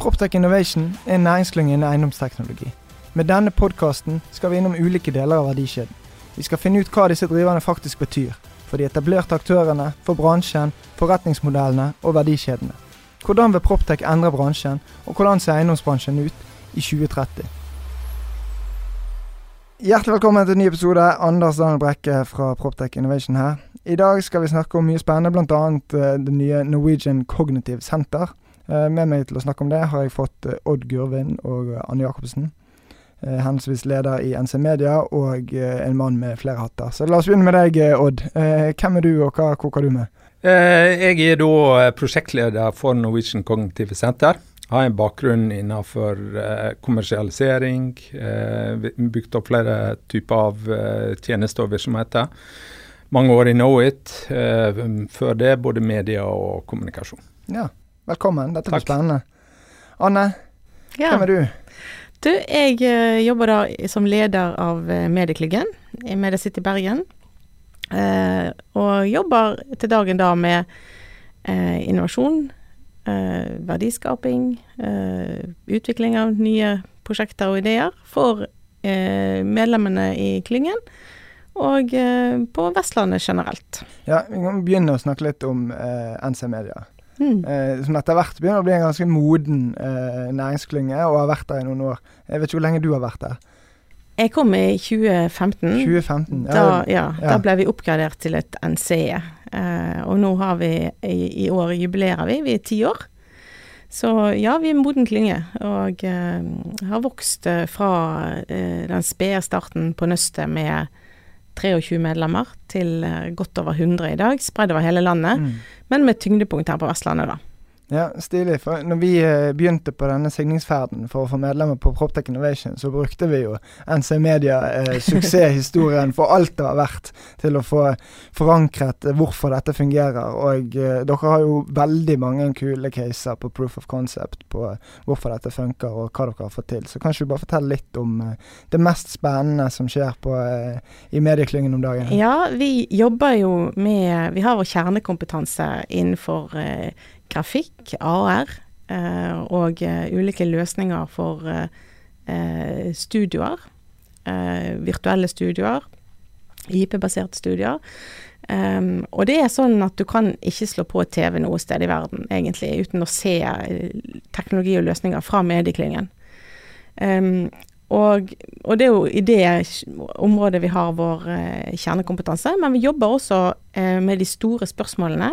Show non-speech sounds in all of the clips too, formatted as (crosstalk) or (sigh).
Proptech Innovation er en næringsklynge innen eiendomsteknologi. Med denne podkasten skal vi innom ulike deler av verdikjeden. Vi skal finne ut hva disse driverne faktisk betyr. For de etablerte aktørene, for bransjen, forretningsmodellene og verdikjedene. Hvordan vil Proptech endre bransjen, og hvordan ser eiendomsbransjen ut i 2030? Hjertelig velkommen til en ny episode. Anders Daniel Brekke fra Proptech Innovation her. I dag skal vi snakke om mye spennende, bl.a. Uh, det nye Norwegian Cognitive Center. Uh, med meg til å snakke om det har jeg fått uh, Odd Gurvin og Anne Jacobsen. Henholdsvis leder i NC Media og en mann med flere hatter. Så la oss begynne med deg, Odd. hvem er du, og hva koker du med? jeg er da prosjektleder for Norwegian Cognitive Center har en bakgrunn innenfor eh, kommersialisering. Eh, bygd opp flere typer av eh, tjenester og virksomheter. Mange år i Knowit. Eh, før det både media og kommunikasjon. Ja, velkommen. Dette blir spennende. Anne, ja. hvem er du? Du, jeg uh, jobber da som leder av uh, Medieklyggen i Media City Bergen. Uh, og jobber til dagen da med innovasjon, eh, verdiskaping, eh, utvikling av nye prosjekter og ideer for eh, medlemmene i klyngen. Og eh, på Vestlandet generelt. Ja, Vi kan begynne å snakke litt om eh, NC Media. Mm. Eh, som etter hvert begynner å bli en ganske moden næringsklynge, og har vært der i noen år. Jeg vet ikke hvor lenge du har vært der? Jeg kom i 2015. 2015, ja. Da, ja, ja. da ble vi oppgradert til et NCE. Eh, og nå har vi, i, i år jubilerer vi, vi er ti år. Så ja, vi er en moden klynge, og eh, har vokst eh, fra eh, den spede starten på Nøstet med 23 medlemmer til eh, godt over 100 i dag, spredd over hele landet, mm. men med tyngdepunkt her på Vestlandet, da. Ja, stilig. For når vi eh, begynte på denne signingsferden for å få medlemmer på Proptech Innovation, så brukte vi jo NC Media eh, suksesshistorien for alt det har vært, til å få forankret eh, hvorfor dette fungerer. Og eh, dere har jo veldig mange kule caser på proof of concept på hvorfor dette funker, og hva dere har fått til. Så kanskje du bare fortelle litt om eh, det mest spennende som skjer på, eh, i medieklyngen om dagen? Ja, vi jobber jo med Vi har vår kjernekompetanse innenfor grafikk, AR, eh, og eh, ulike løsninger for eh, studioer. virtuelle studioer. IP-baserte studier. Um, og det er sånn at du kan ikke slå på TV noe sted i verden, egentlig, uten å se teknologi og løsninger fra medieklyngen. Um, og, og, det er jo i det området vi har vår uh, kjernekompetanse, men vi jobber også uh, med de store spørsmålene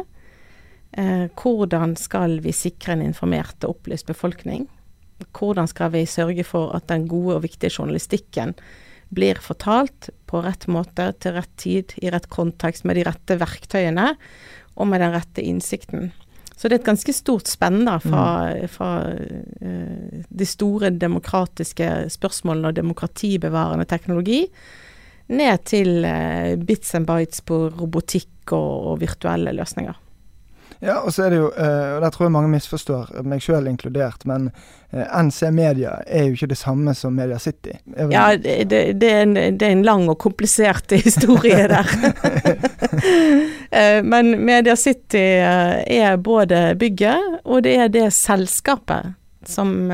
Eh, hvordan skal vi sikre en informert og opplyst befolkning? Hvordan skal vi sørge for at den gode og viktige journalistikken blir fortalt på rett måte, til rett tid, i rett kontekst, med de rette verktøyene og med den rette innsikten. Så det er et ganske stort spenn da, fra, mm. fra uh, de store demokratiske spørsmålene og demokratibevarende teknologi, ned til uh, bits and bites på robotikk og, og virtuelle løsninger. Ja, og så er det jo, uh, og der tror jeg mange misforstår, meg sjøl inkludert, men eh, NC Media er jo ikke det samme som Media City. Ja, det, det, er en, det, er en, lang og komplisert (laughs) historie der. uh, (laughs) men Media City er både bygget, og det er det selskapet som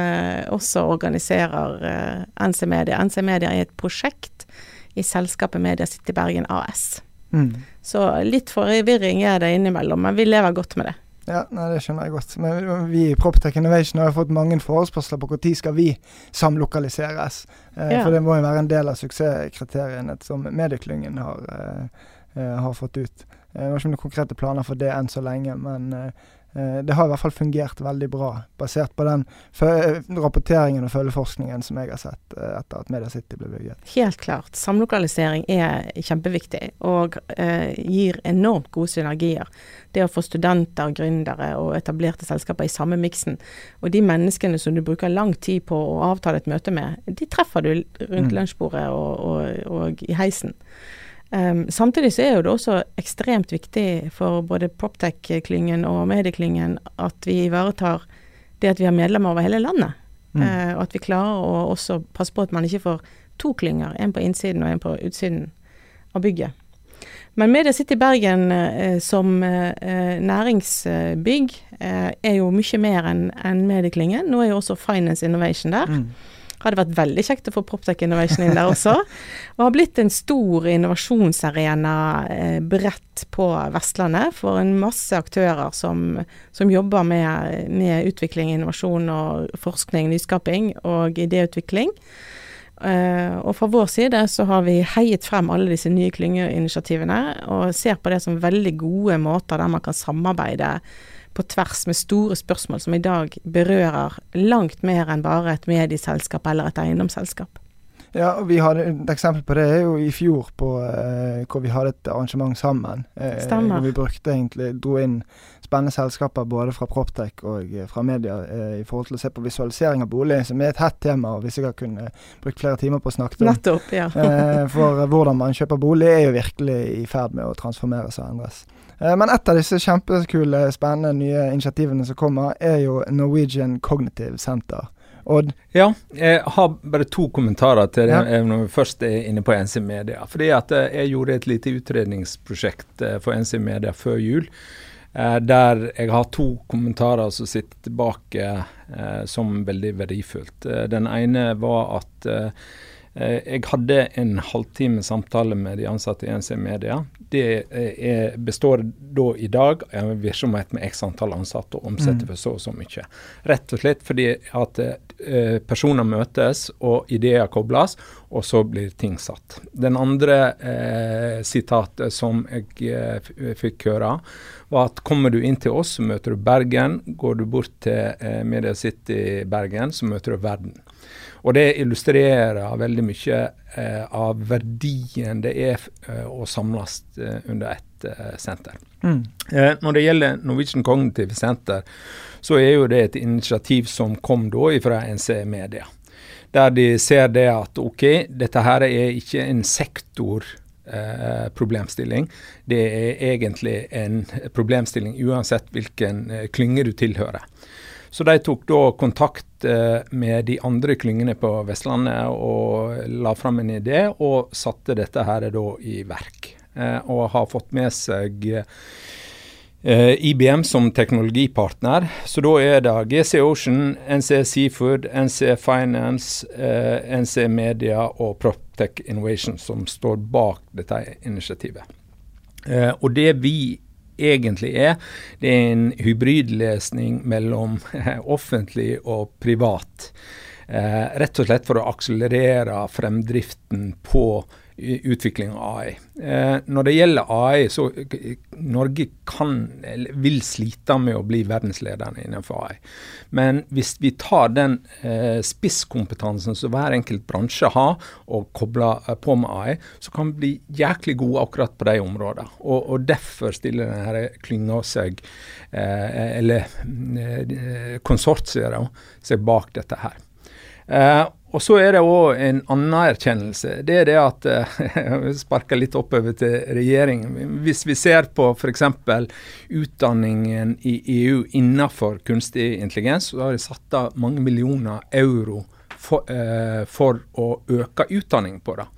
også organiserer NC Media. NC Media er et prosjekt i selskapet Media City Bergen AS. Mm. Så litt forvirring er det innimellom, men vi lever godt med det. Ja, nei, det skjønner jeg godt. Men vi i Proptech Innovation har fått mange forespørsler på når skal vi samlokaliseres. Eh, ja. For det må jo være en del av suksesskriteriene som medieklyngen har, eh, eh har fått ut. Jeg har ikke noen konkrete planer for det enn så lenge, men eh, Eh, det har i hvert fall fungert veldig bra, basert på den rapporteringen og følgeforskningen som jeg har sett eh, etter at Media City ble bygget. Helt klart. Samlokalisering er kjempeviktig, og eh, gir enormt gode synergier. Det å få studenter, gründere og etablerte selskaper i samme miksen. Og de menneskene som du bruker lang tid på å avtale et møte med, de treffer du rundt mm. lunsjbordet og, og, og i heisen. Um, samtidig så er jo det også ekstremt viktig for både Proptech-klyngen og medieklyngen at vi ivaretar det at vi har medlemmer over hele landet. Mm. Uh, og at vi klarer å også passe på at man ikke får to klynger, en på innsiden og en på utsiden av bygget. Men Media City Bergen uh, som uh, næringsbygg er jo mye mer enn en medieklyngen. Nå er jo også Finance Innovation der. Mm hadde vært veldig kjekt å få Proptech Innovation inn der også. Og har blitt en stor innovasjonsarena eh, bredt på Vestlandet for en masse aktører som, som jobber med, med, utvikling, innovasjon og forskning, nyskaping og idéutvikling. Uh, og fra vår side så har vi heiet frem alle disse nye klyngeinitiativene, og ser på det som veldig gode måter der man kan samarbeide på tvers med store spørsmål som i dag berører langt mer enn bare et medieselskap eller et eiendomsselskap. Ja, og vi hadde Et eksempel på det er jo i fjor, på, eh, hvor vi hadde et arrangement sammen. Eh, Stemmer. Hvor vi brukte egentlig, dro inn spennende selskaper både fra Proptech og eh, fra media eh, i forhold til å se på visualisering av bolig, som er et hett tema, og vi sikkert kunne brukt flere timer på å snakke om. Nettopp, ja. eh, for hvordan man kjøper bolig er jo virkelig i ferd med å transformeres og endres. Eh, men et av disse kjempekule, spennende nye initiativene som kommer, er jo Norwegian Cognitive Center. Odd? Ja, jeg har bare to kommentarer til det ja. når vi først er inne på NC Media. Fordi at eh, Jeg gjorde et lite utredningsprosjekt eh, for NC Media før jul. Der jeg har to kommentarer som sitter tilbake som veldig verdifullt. Den ene var at Eh, jeg hadde en halvtime samtale med de ansatte i NC Media. Det eh, er, består da i dag av en virksomhet med x antall ansatte og omsetter mm. for så og så mye. Rett og slett fordi at eh, personer møtes og ideer kobles, og så blir ting satt. Den andre eh, sitatet som jeg eh, fikk høre, var at kommer du inn til oss, så møter du Bergen. Går du bort til eh, Media City Bergen, så møter du verden. Og det illustrerer veldig mye eh, av verdien det er eh, å samles eh, under ett eh, senter. Mm. Eh, når det gjelder Norwegian Cognitive Center, så er jo det et initiativ som kom da fra NC Media. Der de ser det at OK, dette her er ikke en sektor Eh, problemstilling. Det er egentlig en problemstilling uansett hvilken klynge du tilhører. Så de tok da kontakt eh, med de andre klyngene på Vestlandet og la fram en idé, og satte dette her da i verk. Eh, og har fått med seg eh, IBM som teknologipartner. Så da er det GC Ocean, NC Seafood, NC Finance, NC Media og Proptech Innovation som står bak dette initiativet. og det vi egentlig er. Det er en hybridlesning mellom (laughs) offentlig og privat. Eh, rett og slett for å akselerere fremdriften på utvikling av AI. Eh, når det gjelder AI, så Norge kan, vil slite med å bli verdensledende innenfor AI. Men hvis vi tar den eh, spisskompetansen som hver enkelt bransje har, og kobler eh, på med AI, så kan vi bli jæklig gode akkurat på de områdene. Og, og derfor stiller denne klynga seg, eller konsortiet, seg bak dette her. Og så er det òg en annen erkjennelse. Det er det at (laughs) Jeg Sparker litt oppover til regjeringen. Hvis vi ser på f.eks. utdanningen i EU innenfor kunstig intelligens, så har de satt av mange millioner euro for, eh, for å øke utdanning på det.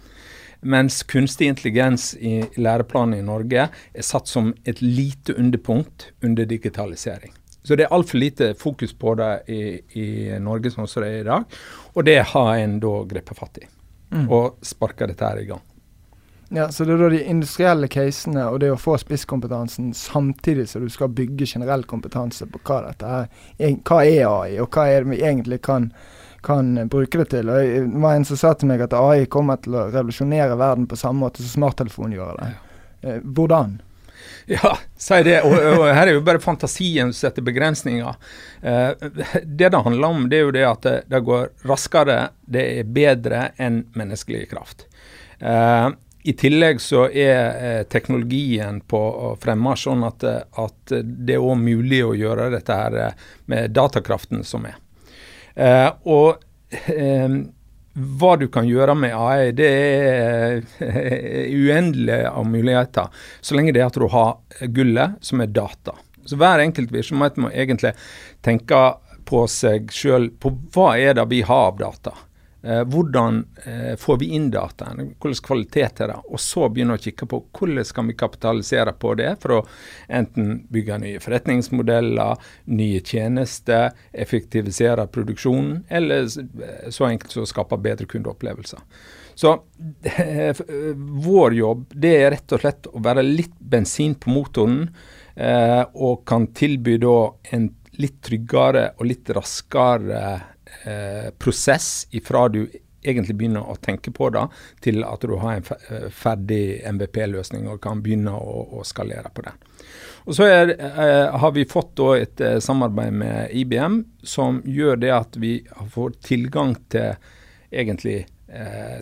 Mens kunstig intelligens i læreplanen i Norge er satt som et lite underpunkt under digitalisering. Så det er altfor lite fokus på det i, i, Norge sånn som det er i dag. Og det har en da grepet fatt i, mm. og sparka dette her i gang. Ja, Så det er da de industrielle casene og det å få spisskompetansen samtidig som du skal bygge generell kompetanse på hva dette er. Hva er AI, og hva er det vi egentlig kan, kan bruke det til. Og Det var en som sa til meg at AI kommer til å revolusjonere verden på samme måte som smarttelefonen gjør det. Ja. Eh, hvordan? (laughs) Ja, si det. Og, og, her er jo bare fantasien som setter begrensninger. Eh, det det handler om, det er jo det at det, går raskere, det er bedre enn menneskelig kraft. Eh, I tillegg så er eh, teknologien på fremmarsj sånn at, at det er òg mulig å gjøre dette her med datakraften som er. Og hva du kan gjøre med AI, det er uendelig av muligheter. Så lenge det er at du har gullet, som er data. Så hver enkelt virksomhet må egentlig tenke på seg sjøl på hva er det vi har av data. Eh, hvordan eh, får vi inn dataen, hvilken kvalitet er det? Og så begynne å kikke på hvordan skal vi kapitalisere på det for å enten bygge nye forretningsmodeller, nye tjenester, effektivisere produksjonen, eller så enkelt som å skape bedre kundeopplevelser. Så (laughs) eh, vår jobb det er rett og slett å være litt bensin på motoren, og kan tilby da en litt tryggere og litt raskere Eh, prosess ifra du egentlig begynner å tenke på det, til at du har en eh, ferdig MVP-løsning og kan begynne å, å, skalere på den. Og Så er, eh, har vi fått et eh, samarbeid med IBM som gjør det at vi får tilgang til egentlig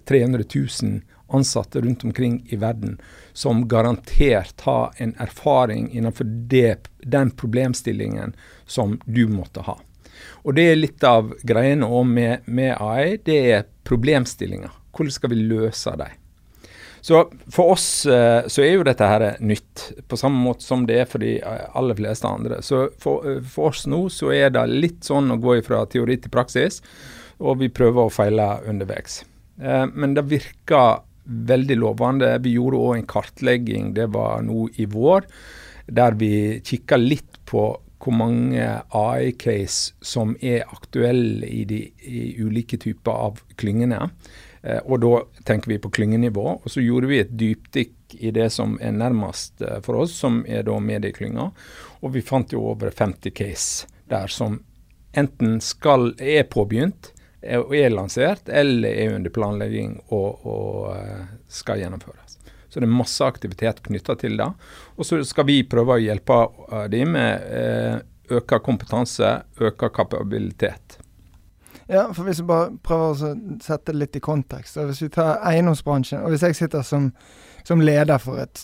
300 000 ansatte rundt omkring i verden som garantert har en erfaring innenfor det, den problemstillingen som du måtte ha. Og det er litt av greiene òg med, med, AI. Det er problemstillinger. Hvordan skal vi løse dem? Så for oss eh, så er jo dette her nytt, på samme måte som det er for de eh, aller fleste andre. Så for, eh, for oss nå så er det litt sånn å gå fra teori til praksis, og vi prøver å feile underveis. Men det virker veldig lovende. Vi gjorde òg en kartlegging, det var nå i vår, der vi kikka litt på hvor mange AI-case som er aktuelle i de i ulike typer av klyngene. Eh, og da tenker vi på klyngenivå. Og så gjorde vi et dypdykk i det som er nærmest eh, for oss, som er da medieklynga. Og vi fant jo over 50 case der som enten skal, er påbegynt og er lansert, eller er under planlegging og, og eh, skal gjennomføres. Så det er masse aktivitet knytta til det. Og så skal vi prøve å hjelpe de dem med eh, øka kompetanse, øka kapabilitet. Ja, for hvis vi bare prøver å sette det litt i kontekst. Hvis vi tar eiendomsbransjen, og hvis jeg sitter som, som leder for et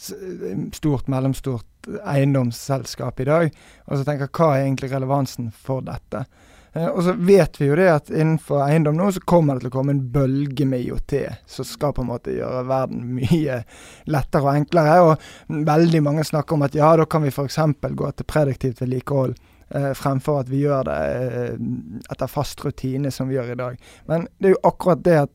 stort, mellomstort eiendomsselskap i dag, og så tenker hva er egentlig relevansen for dette? Eh, og så vet vi jo det at innenfor eiendom nå så kommer det til å komme en bølge med IOT som skal på en måte gjøre verden mye lettere og enklere. Og veldig mange snakker om at ja, da kan vi f.eks. gå til prediktivt vedlikehold. Eh, fremfor at vi gjør det eh, etter fast rutine som vi gjør i dag. Men det er jo akkurat det at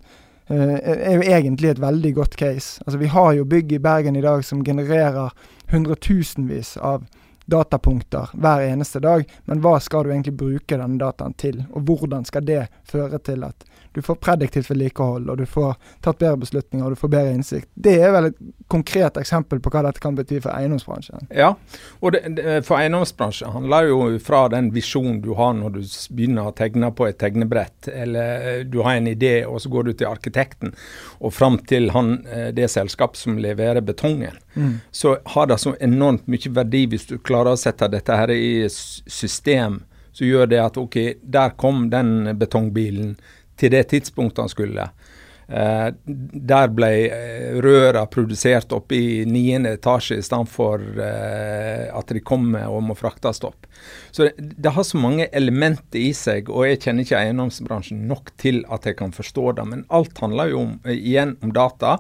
eh, er jo egentlig et veldig godt case. Altså Vi har jo bygg i Bergen i dag som genererer hundretusenvis av datapunkter hver eneste dag, men hva skal du egentlig bruke denne dataen til? Og hvordan skal det føre til at du får prediktivt vedlikehold, og du får tatt bedre beslutninger og du får bedre innsikt? Det er vel et konkret eksempel på hva dette kan bety for eiendomsbransjen. Ja, og det, det, for eiendomsbransjen handler jo fra den visjonen du har når du begynner å tegne på et tegnebrett, eller eh, du har en idé, og så går du til arkitekten, og fram til han, eh, det selskap som leverer betongen. Mm. Så har det så enormt mye verdi hvis du klarer å sette dette her i system som gjør det at OK, der kom den betongbilen til det tidspunktet han skulle. Eh, der ble eh, røra produsert oppe i niende etasje istedenfor eh, at de kommer og må fraktes opp. Så det, det, har så mange elementer i seg, og jeg kjenner ikke eiendomsbransjen nok til at jeg kan forstå det. Men alt handler jo om, eh, igjen om data.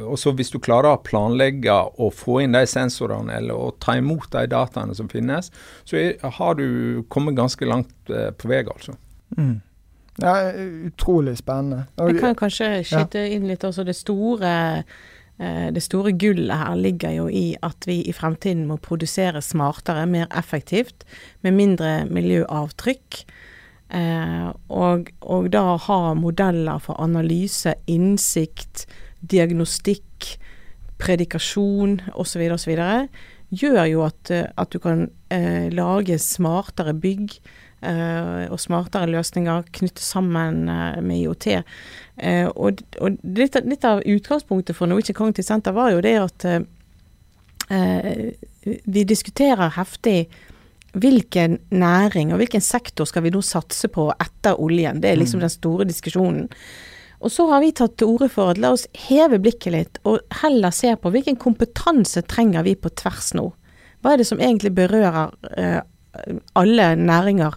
Og så hvis du klarer å planlegge og få inn de sensorene, eller å ta imot de dataene som finnes, så er, har du kommet ganske langt eh, på vei, altså. Mm. Ja, utrolig spennende. Og, Jeg kan kanskje skyte ja. inn litt også. Det store, eh, det store gullet her ligger jo i at vi i fremtiden må produsere smartere, mer effektivt, med mindre miljøavtrykk. Eh, og, og da ha modeller for analyse, innsikt, diagnostikk, predikasjon osv. osv. gjør jo at, at du kan eh, lage smartere bygg og smartere løsninger knyttet sammen uh, med IOT. Eh, og, og litt, litt, av utgangspunktet for Norwegian Cognitive Center var jo det at eh, vi diskuterer heftig hvilken næring og hvilken sektor skal vi nå satse på etter oljen. Det er liksom den store diskusjonen. Og så har vi tatt til orde for at la oss heve blikket litt og heller se på hvilken kompetanse trenger vi på tvers nå. Hva er det som egentlig berører eh, alle næringer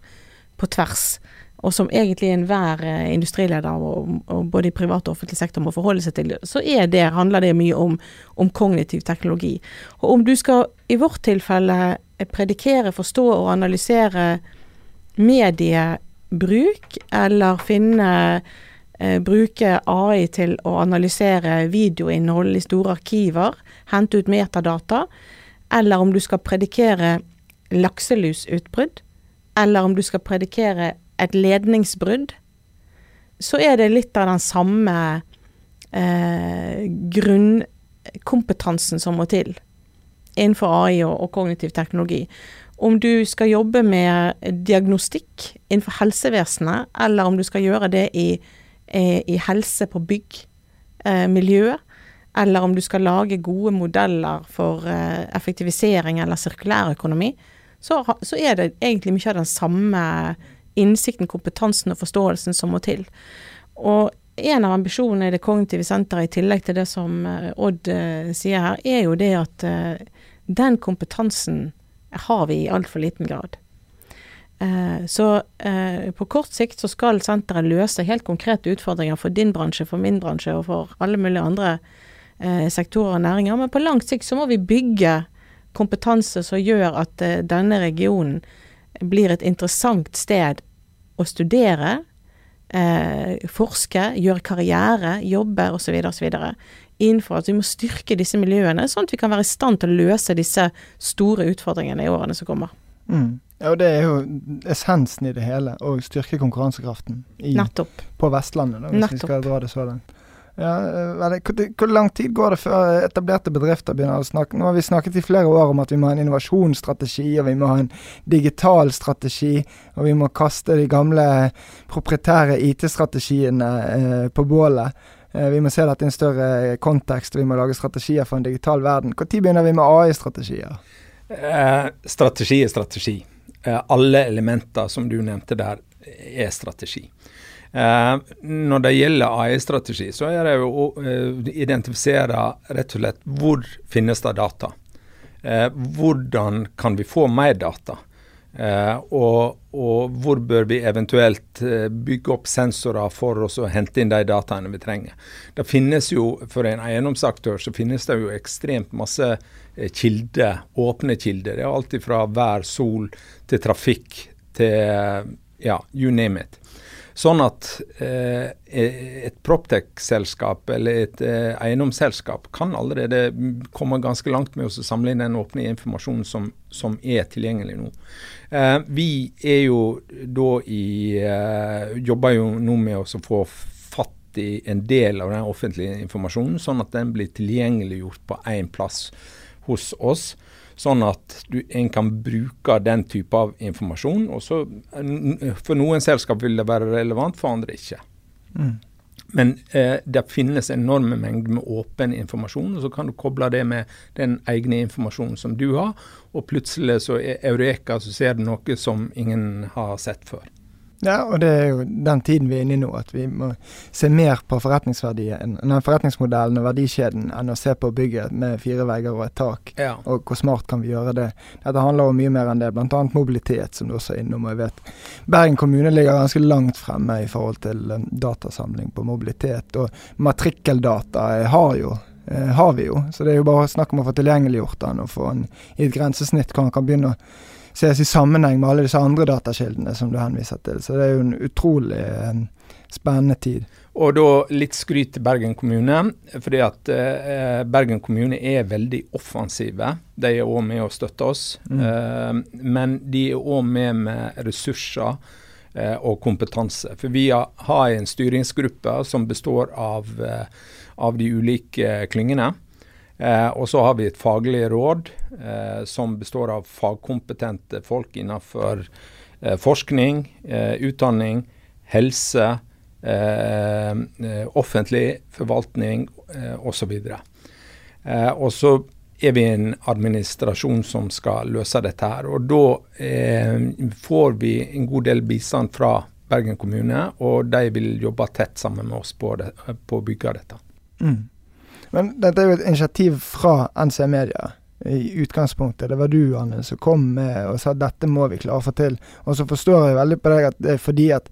på tvers? og som egentlig enhver eh, industrileder og, og, både i privat og offentlig sektor må forholde seg til, så det, handler det mye om, om, kognitiv teknologi. Og om du skal i vårt tilfelle predikere, forstå og analysere mediebruk, eller finne eh, bruke AI til å analysere videoinnhold i store arkiver, hente ut metadata, eller om du skal predikere lakselusutbrudd, eller om du skal predikere et ledningsbrudd, så er det litt av den samme eh, grunnkompetansen som må til innenfor AI og, og, kognitiv teknologi. Om du skal jobbe med diagnostikk innenfor helsevesenet, eller om du skal gjøre det i, i, i helse på bygg, eh, miljø, eller om du skal lage gode modeller for eh, effektivisering eller sirkulærøkonomi, så, så er det egentlig mye av den samme innsikten, kompetansen og forståelsen som må til. Og en av ambisjonene i det kognitive senteret, i tillegg til det som uh, Odd uh, sier her, er jo det at uh, den kompetansen har vi i altfor liten grad. så på kort sikt så skal senteret løse helt konkrete utfordringer for din bransje, for min bransje og for alle mulige andre sektorer og næringer. Men på lang sikt så må vi bygge kompetanse som gjør at denne regionen blir et interessant sted å studere, eh, forske, gjøre karriere, jobbe osv. osv. Innenfor at vi må styrke disse miljøene, sånn at vi kan være i stand til å løse disse store utfordringene i årene som kommer. Mm. Ja, og Det er jo essensen i det hele, å styrke konkurransekraften i, på Vestlandet, da, hvis Nettopp. vi skal dra det så langt. Ja, hvor, hvor lang tid går det før etablerte bedrifter begynner å snakke Nå har vi snakket i flere år om at vi må ha en innovasjonsstrategi, og vi må ha en digital strategi, og vi må kaste de gamle proprietære IT-strategiene eh, på bålet. Eh, vi må se dette i en større kontekst, og vi må lage strategier for en digital verden. Når begynner vi med AI-strategier? Eh, strategi er strategi. Eh, alle elementer som du nevnte der, er strategi. Eh, når det gjelder AI-strategi, så er det jo å eh, identifisere rett og slett hvor finnes det data. Eh, hvordan kan vi få mer data? Og, og, hvor bør vi eventuelt bygge opp sensorer for oss å hente inn de dataene vi trenger. Det finnes jo, For en eiendomsaktør så finnes det jo ekstremt masse kilder, åpne kilder. Det er alt fra vær, sol til trafikk til ja, you name it. Sånn at eh, et Proptech-selskap eller et eh, eiendomsselskap kan allerede komme ganske langt med å samle inn den åpne informasjonen som, som er tilgjengelig nå. Eh, vi er jo da i eh, Jobber jo nå med å få fatt i en del av den offentlige informasjonen, sånn at den blir tilgjengeliggjort på én plass hos oss. Sånn at du, en kan bruke den type av informasjon. og så For noen selskap vil det være relevant, for andre ikke. Mm. Men eh, det finnes enorme mengder med åpen informasjon, og så kan du koble det med den egne informasjonen som du har, og plutselig så er Eureka, så ser du noe som ingen har sett før. Ja, og det er jo den tiden vi er inne i nå, at vi må se mer på forretningsverdien, forretningsmodellen og verdikjeden enn å se på bygget med fire vegger og et tak. Ja. Og hvor smart kan vi gjøre det. Dette handler om mye mer enn det, bl.a. mobilitet, som du også er innom. og jeg vet Bergen kommune ligger ganske langt fremme i forhold til datasamling på mobilitet. Og matrikkeldata har jo eh, har vi jo, så det er jo bare snakk om å få tilgjengeliggjort den og få den i et grensesnitt hvor man kan begynne å ses i sammenheng med alle disse andre datakildene som du henviser til. Så det er jo en utrolig eh, spennende tid. Og da litt skryt til Bergen kommune. fordi at eh, Bergen kommune er veldig offensive. De er òg med og støtter oss. Mm. Eh, men de er òg med med ressurser eh, og kompetanse. For vi har en styringsgruppe som består av, eh, av de ulike klyngene. Eh, og så har vi et faglig råd eh, som består av fagkompetente folk innenfor eh, forskning, eh, utdanning, helse, eh, eh, offentlig forvaltning eh, osv. Og så er vi en administrasjon som skal løse dette her. Og da får vi en god del bistand fra Bergen kommune, og de vil jobbe tett sammen med oss på, det, på å bygge dette. Mm. Men dette er jo et initiativ fra NC Media i utgangspunktet. Det var du, Anne, som kom med og sa dette må vi klare å få til. Og så forstår jeg veldig på deg at det er fordi at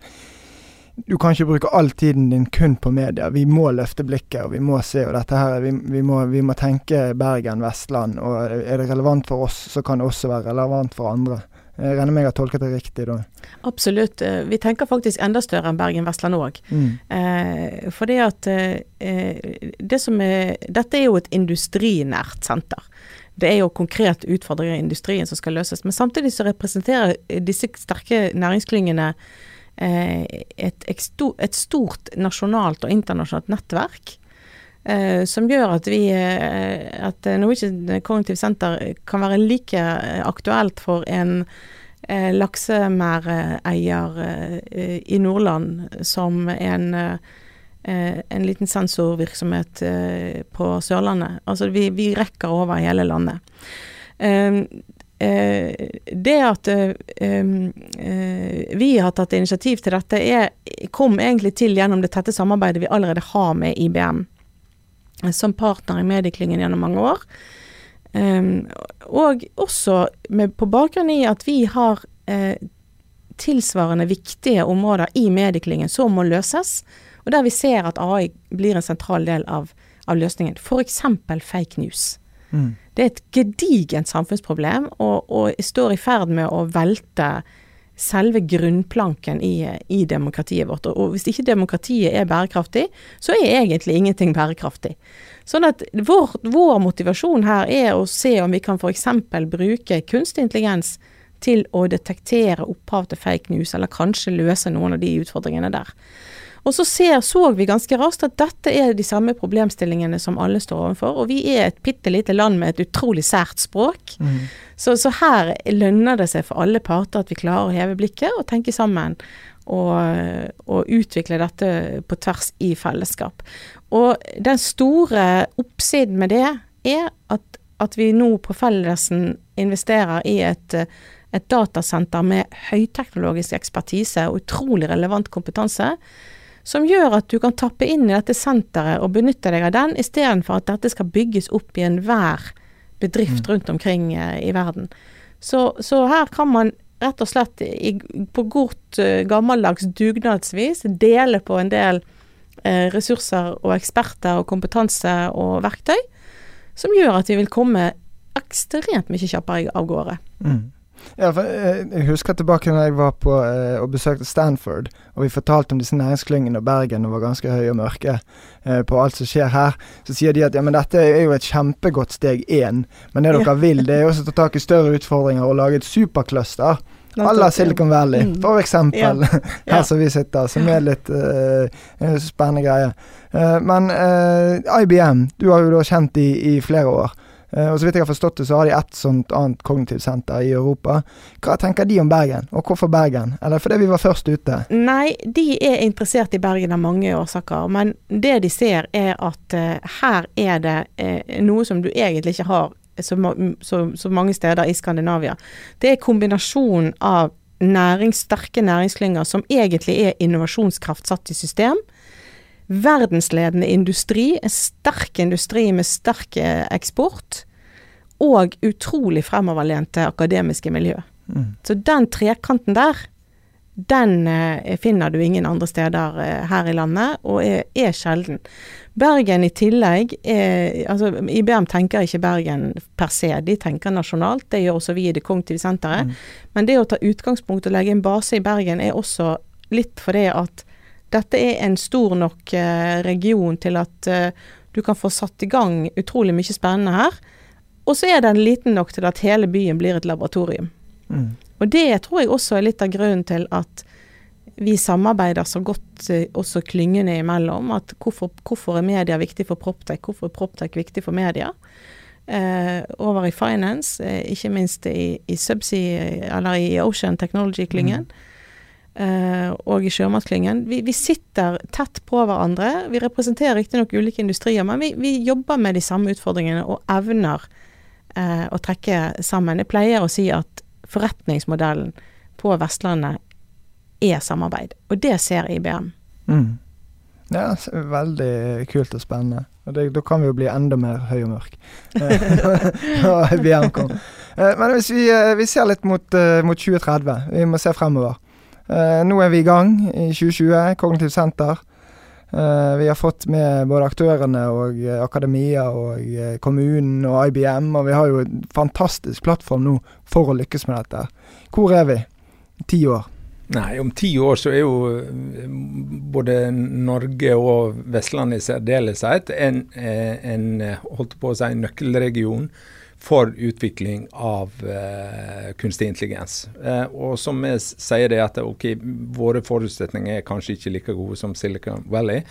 du kan ikke bruke all tiden din kun på media. Vi må løfte blikket, og vi må se. og dette her, vi, vi, må, vi må tenke Bergen, Vestland. og Er det relevant for oss, så kan det også være relevant for andre. Jeg regner med jeg har tolket det riktig da? Absolutt. Eh, vi tenker faktisk enda større enn Bergen-Vestland òg. Mm. Eh, for at eh, det som er, Dette er jo et industrinært senter. Det er jo konkret utfordringer i industrien som skal løses. Men samtidig så representerer disse sterke næringsklyngene eh, et, et, stort nasjonalt og internasjonalt nettverk. Eh, som gjør at vi eh, at Norwegian Cognitive Center kan være like aktuelt for en eh, laksemerdeier eh, i Nordland som en, eh, en liten sensorvirksomhet eh, på Sørlandet. Altså vi, vi, rekker over hele landet. Eh, eh, det at vi har tatt initiativ til dette, er, kom egentlig til gjennom det tette samarbeidet vi allerede har med IBM som partner i medieklyngen gjennom mange år. Um, og også med, på bakgrunn i at vi har eh, tilsvarende viktige områder i medieklyngen som må løses, og der vi ser at AI blir en sentral del av, av løsningen. F.eks. fake news. Mm. Det er et gedigent samfunnsproblem, og, og står i ferd med å velte selve grunnplanken i, i, demokratiet vårt. Og hvis ikke demokratiet er bærekraftig, så er egentlig ingenting bærekraftig. Sånn at vår, vår motivasjon her er å se om vi kan f.eks. bruke kunstig intelligens til å detektere opphav til fake news, eller kanskje løse noen av de utfordringene der. Og så ser, så vi ganske raskt at dette er de samme problemstillingene som alle står overfor. Og vi er et bitte lite land med et utrolig sært språk. Mm. Så, så, her lønner det seg for alle parter at vi klarer å heve blikket og tenke sammen. Og, og utvikle dette på tvers i fellesskap. Og den store oppsiden med det er at, at vi nå på Fellesen investerer i et, et datasenter med høyteknologisk ekspertise og utrolig relevant kompetanse, som gjør at du kan tappe inn i dette senteret og benytte deg av den, istedenfor at dette skal bygges opp i enhver bedrift mm. rundt omkring eh, i verden. Så, så, her kan man rett og slett i, på godt uh, gammeldags dugnadsvis dele på en del Eh, ressurser og eksperter og kompetanse og verktøy som gjør at vi vil komme ekstremt mye kjappere av gårde. Mm. Ja, for eh, Jeg husker tilbake når jeg var på eh, og besøkte Stanford, og vi fortalte om disse næringsklyngene og Bergen og var ganske høye og mørke eh, på alt som skjer her. Så sier de at ja, men dette er jo et kjempegodt steg én, men det dere ja. vil, det er jo også å ta tak i større utfordringer og lage et supercluster à la Silicon Valley, mm. for eksempel. Ja. (laughs) Her som vi sitter, som er litt uh, spennende greie. Uh, men uh, IBM, du har jo da kjent i, i flere år. Uh, og så vidt jeg har forstått det, så har de ett sånt annet kognitivt senter i Europa. Hva tenker de om Bergen, og hvorfor Bergen? Eller fordi vi var først ute? Nei, de er interessert i Bergen av mange årsaker. Men det de ser er at uh, her er det uh, noe som du egentlig ikke har så, så, så, mange steder i Skandinavia. Det er kombinasjonen av næringssterke næringsklynger som egentlig er innovasjonskraft satt i system. Verdensledende industri, en sterk industri med sterk eh, eksport. Og utrolig fremoverlente akademiske miljø. Mm. Så den trekanten der, den eh, finner du ingen andre steder eh, her i landet, og er, er sjelden. Bergen i tillegg er, altså IBM tenker ikke Bergen per se, de tenker nasjonalt. Det gjør også vi i Det kognitive senteret. Mm. Men det å ta utgangspunkt og legge en base i Bergen er også litt fordi at dette er en stor nok eh, region til at eh, du kan få satt i gang utrolig mye spennende her. Og så er den liten nok til at hele byen blir et laboratorium. Mm. Og det tror jeg også er litt av grunnen til at vi samarbeider så godt eh, også klyngene imellom. at Hvorfor, hvorfor er media viktig for Proptech, hvorfor er Proptech viktig for media? Eh, over i finance, eh, ikke minst i, i subsea, eller i Ocean Technology-klyngen. Mm. Eh, og i sjømatklyngen. Vi, vi, sitter tett på hverandre. Vi representerer riktignok ulike industrier, men vi, vi, jobber med de samme utfordringene og evner eh, å trekke sammen. Jeg pleier å si at forretningsmodellen på Vestlandet er samarbeid, og det ser IBM. Mm. Ja, veldig kult og spennende. Og det, Da kan vi jo bli enda mer høy og mørk. (laughs) Når IBM kom. Men hvis vi, vi ser litt mot, mot, 2030, vi må se fremover. Nå er vi i gang i 2020, Kognitivt senter. Uh, vi har fått med både aktørene og uh, akademia og kommunen og IBM, og vi har jo en fantastisk plattform nå for å lykkes med dette. Hvor er vi? Ti år? Nei, om ti år så er jo både Norge og Vestlandet i særdeleshet en, en, holdt på å si, nøkkelregion for utvikling av uh, kunstig intelligens. Uh, og som vi sier det at ok, våre forutsetninger er kanskje ikke like gode som Silicon Valley,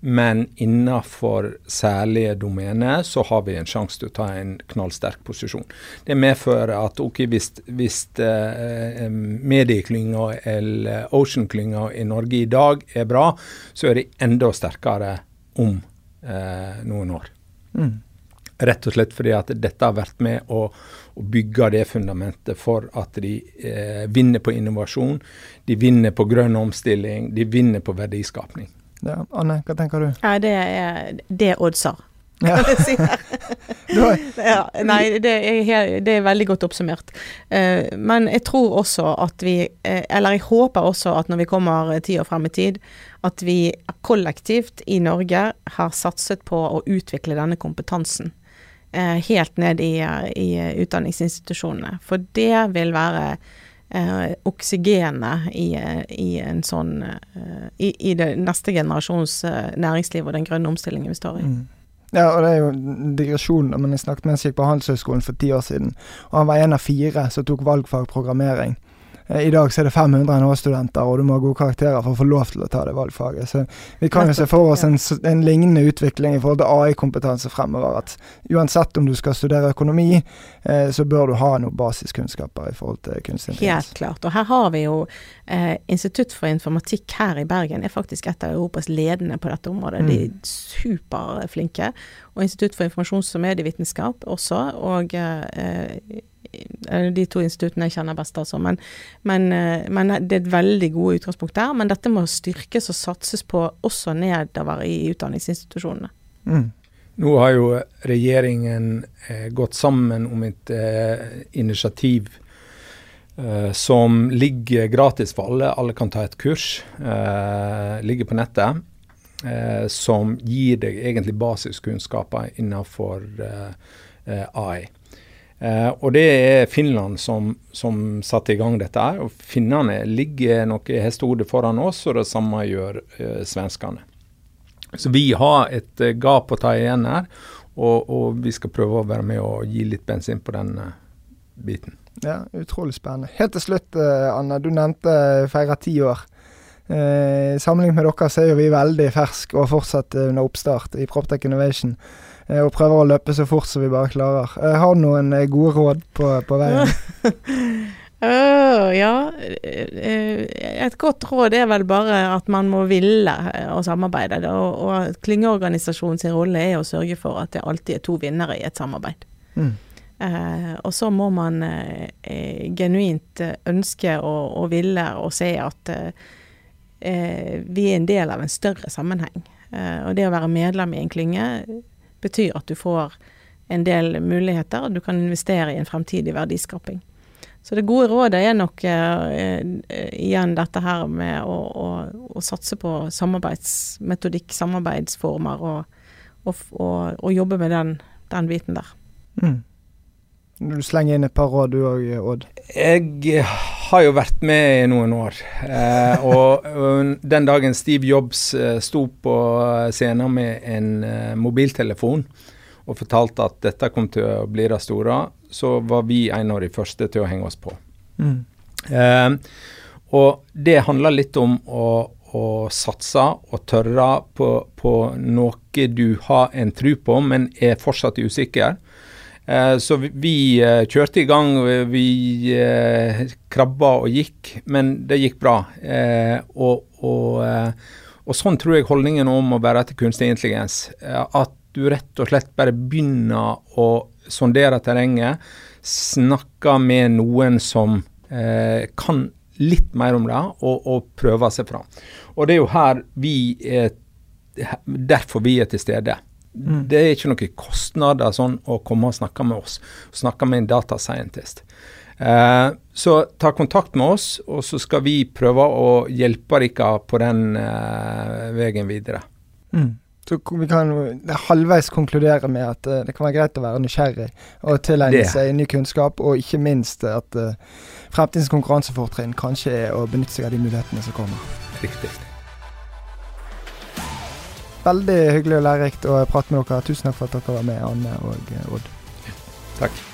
men innenfor særlige domener så har vi en sjanse til å ta en knallsterk posisjon. Det medfører at ok, hvis, hvis uh, medieklynga eller Ocean-klynga i Norge i dag er bra, så er de enda sterkere om eh, noen år. Mm. Rett og slett fordi at dette har vært med å, å bygge det fundamentet for at de eh, vinner på innovasjon, de vinner på grønn omstilling, de vinner på verdiskapning. Ja, Anne, hva tenker du? Ja, Det er, det er oddser. Ja. (laughs) (laughs) ja, nei, det er, det er, veldig godt oppsummert. Uh, men jeg tror også at vi uh, Eller jeg håper også at når vi kommer ti år frem i tid, at vi kollektivt i Norge har satset på å utvikle denne kompetansen. Eh, helt ned i, i, utdanningsinstitusjonene. For det vil være eh, oksygenet i, i, en sånn eh, i, i, det neste generasjons eh, næringsliv og den grønne omstillingen vi står i. Mm. Ja, og det er jo digresjon, men jeg snakket med en som gikk på Handelshøyskolen for ti år siden, og han var en av fire som tok valgfag programmering. Eh, I dag så er det 500 NHH-studenter, og du må ha gode karakterer for å få lov til å ta det valgfaget. Så vi kan jo se for oss en, en lignende utvikling i forhold til AI-kompetanse fremover. At uansett om du skal studere økonomi, eh, så bør du ha noen basiskunnskaper i forhold til kunstig intelligens. Helt klart. Og her har vi jo eh, Institutt for informatikk her i Bergen er faktisk et av Europas ledende på dette området. Mm. De er superflinke. Og Institutt for informasjons- og medievitenskap også. Og eh, de to instituttene jeg kjenner best, altså. Men, men, eh, men, det er et veldig gode utgangspunkt der. Men dette må styrkes og satses på også nedover i utdanningsinstitusjonene. Mm. Nå har jo regjeringen eh, gått sammen om et eh, initiativ eh, som ligger gratis for alle. Alle kan ta et kurs. Eh, ligger på nettet. Eh, som gir deg egentlig basiskunnskaper innenfor AI. Eh, og det er Finland som, som satte i gang dette. her, og Finnene ligger noe hestehodet foran oss, og det samme gjør eh, svenskene. Så vi har et eh, gap å ta igjen her, og, og, vi skal prøve å være med og gi litt bensin på den eh, biten. Ja, utrolig spennende. Helt til slutt, eh, Anne. Du nevnte feira ti år. Eh, sammenlignet med dere så er jo vi veldig ferske og fortsatt under oppstart i Proptech Innovation. Eh, og prøver å løpe så fort som vi bare klarer. Eh, har du noen eh, gode råd på, på veien? uh, (laughs) ja, et godt råd er vel bare at man må ville å samarbeide. Og, og klyngeorganisasjonens rolle er å sørge for at det alltid er to vinnere i et samarbeid. Mm. Uh, og så må man uh, genuint ønske og, og, ville og se at vi er en del av en større sammenheng. og det å være medlem i en klynge betyr at du får en del muligheter, og du kan investere i en fremtidig verdiskaping. Så det gode rådet er nok eh, igjen dette her med å, å, å, satse på samarbeidsmetodikk, samarbeidsformer, og, og, og jobbe med den, den biten der. Mm. Du slenger inn et par råd du òg, Odd? Jeg har jo vært med i noen år. Eh, og, og, den dagen Steve Jobs eh, sto på scenen med en eh, mobiltelefon og fortalte at dette kom til å bli det store, så var vi en av de første til å henge oss på. Mm. Eh, og det handler litt om å, å satse og tørre på, på, noe du har en tro på, men er fortsatt usikker. Eh, så vi, eh, kjørte i gang, vi eh, krabba og gikk, men det gikk bra. Og, og, og sånn tror jeg holdningen om å være etter kunstig intelligens. At du rett og slett bare begynner å sondere terrenget, snakker med noen som kan litt mer om det, og, og prøver seg fram. Og det er jo her vi er Derfor vi er til stede. Mm. Det er ikke noen kostnader sånn å komme og snakke med oss. Snakke med en data scientist. Eh, så ta kontakt med oss, og så skal vi prøve å hjelpe dere på den eh, veien videre. Mm. Så vi kan halvveis konkludere med at uh, det kan være greit å være nysgjerrig og tilegne seg ny kunnskap, og ikke minst at uh, fremtidens konkurransefortrinn kanskje er å benytte seg av de mulighetene som kommer. Riktig. Veldig hyggelig og lærerikt å prate med dere. Tusen takk for at dere var med, Anne og uh, Odd. Takk.